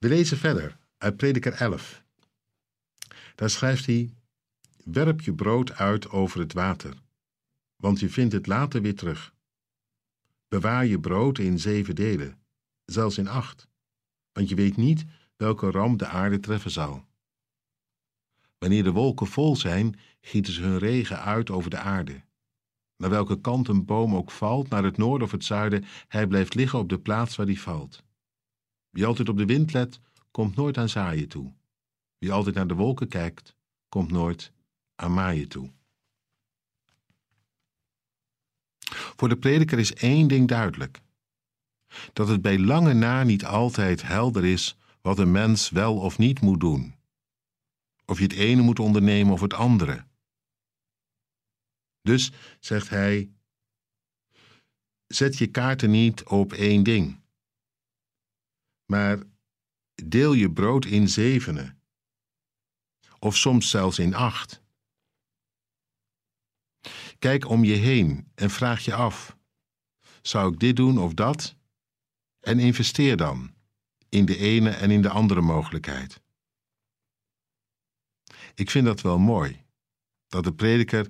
We lezen verder uit Prediker 11. Daar schrijft hij: Werp je brood uit over het water, want je vindt het later weer terug. Bewaar je brood in zeven delen, zelfs in acht, want je weet niet welke ramp de aarde treffen zal. Wanneer de wolken vol zijn, gieten ze hun regen uit over de aarde. Naar welke kant een boom ook valt, naar het noorden of het zuiden, hij blijft liggen op de plaats waar die valt. Wie altijd op de wind let, komt nooit aan zaaien toe. Wie altijd naar de wolken kijkt, komt nooit aan maaien toe. Voor de prediker is één ding duidelijk: dat het bij lange na niet altijd helder is wat een mens wel of niet moet doen. Of je het ene moet ondernemen of het andere. Dus zegt hij: zet je kaarten niet op één ding, maar deel je brood in zevenen, of soms zelfs in acht. Kijk om je heen en vraag je af: zou ik dit doen of dat? En investeer dan in de ene en in de andere mogelijkheid. Ik vind dat wel mooi, dat de prediker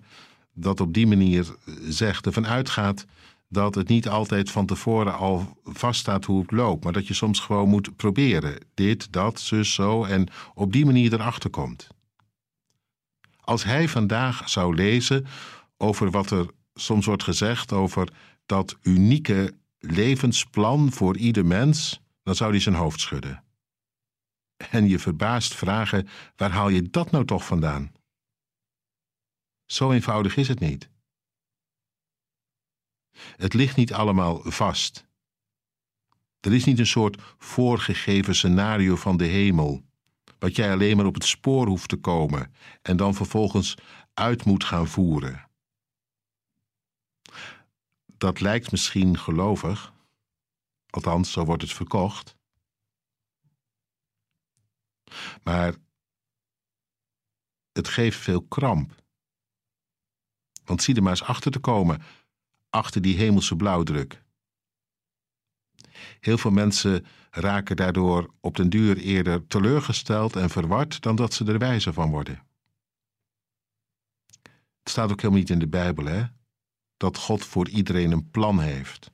dat op die manier zegt, ervan uitgaat dat het niet altijd van tevoren al vaststaat hoe het loopt, maar dat je soms gewoon moet proberen. Dit, dat, zus, zo, en op die manier erachter komt. Als hij vandaag zou lezen over wat er soms wordt gezegd over dat unieke levensplan voor ieder mens, dan zou hij zijn hoofd schudden. En je verbaasd vragen: waar haal je dat nou toch vandaan? Zo eenvoudig is het niet. Het ligt niet allemaal vast. Er is niet een soort voorgegeven scenario van de hemel, wat jij alleen maar op het spoor hoeft te komen en dan vervolgens uit moet gaan voeren. Dat lijkt misschien gelovig, althans, zo wordt het verkocht. Maar het geeft veel kramp. Want zie er maar eens achter te komen, achter die hemelse blauwdruk. Heel veel mensen raken daardoor op den duur eerder teleurgesteld en verward dan dat ze er wijzer van worden. Het staat ook helemaal niet in de Bijbel, hè? Dat God voor iedereen een plan heeft.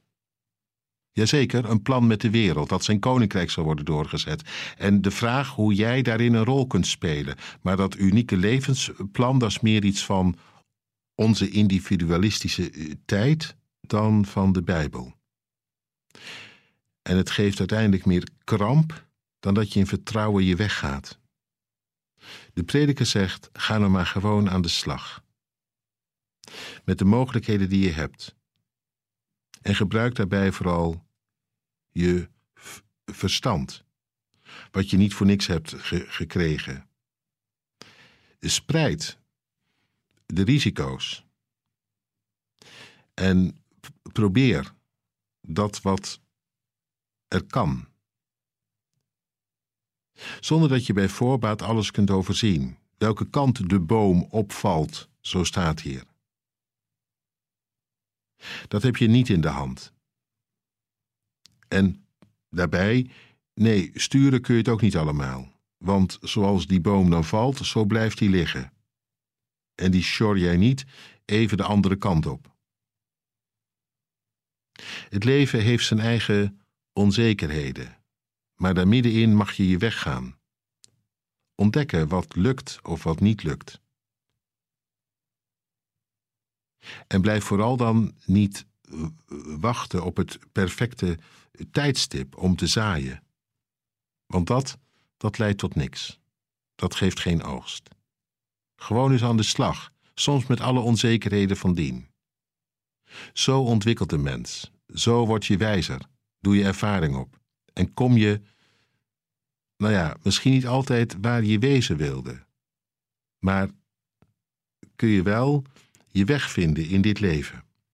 Jazeker, een plan met de wereld, dat zijn koninkrijk zal worden doorgezet. En de vraag hoe jij daarin een rol kunt spelen. Maar dat unieke levensplan, dat is meer iets van onze individualistische eh, tijd dan van de Bijbel. En het geeft uiteindelijk meer kramp dan dat je in vertrouwen je weggaat. De prediker zegt: ga nou maar gewoon aan de slag. Met de mogelijkheden die je hebt. En gebruik daarbij vooral je verstand, wat je niet voor niks hebt gekregen. Spreid de risico's. En probeer dat wat er kan. Zonder dat je bij voorbaat alles kunt overzien. Welke kant de boom opvalt, zo staat hier. Dat heb je niet in de hand. En daarbij, nee, sturen kun je het ook niet allemaal. Want zoals die boom dan valt, zo blijft hij liggen. En die sjor jij niet even de andere kant op. Het leven heeft zijn eigen onzekerheden, maar daar middenin mag je je weggaan. Ontdekken wat lukt of wat niet lukt. En blijf vooral dan niet wachten op het perfecte tijdstip om te zaaien. Want dat, dat leidt tot niks. Dat geeft geen oogst. Gewoon eens aan de slag, soms met alle onzekerheden van dien. Zo ontwikkelt een mens, zo word je wijzer, doe je ervaring op en kom je, nou ja, misschien niet altijd waar je wezen wilde, maar kun je wel je weg vinden in dit leven.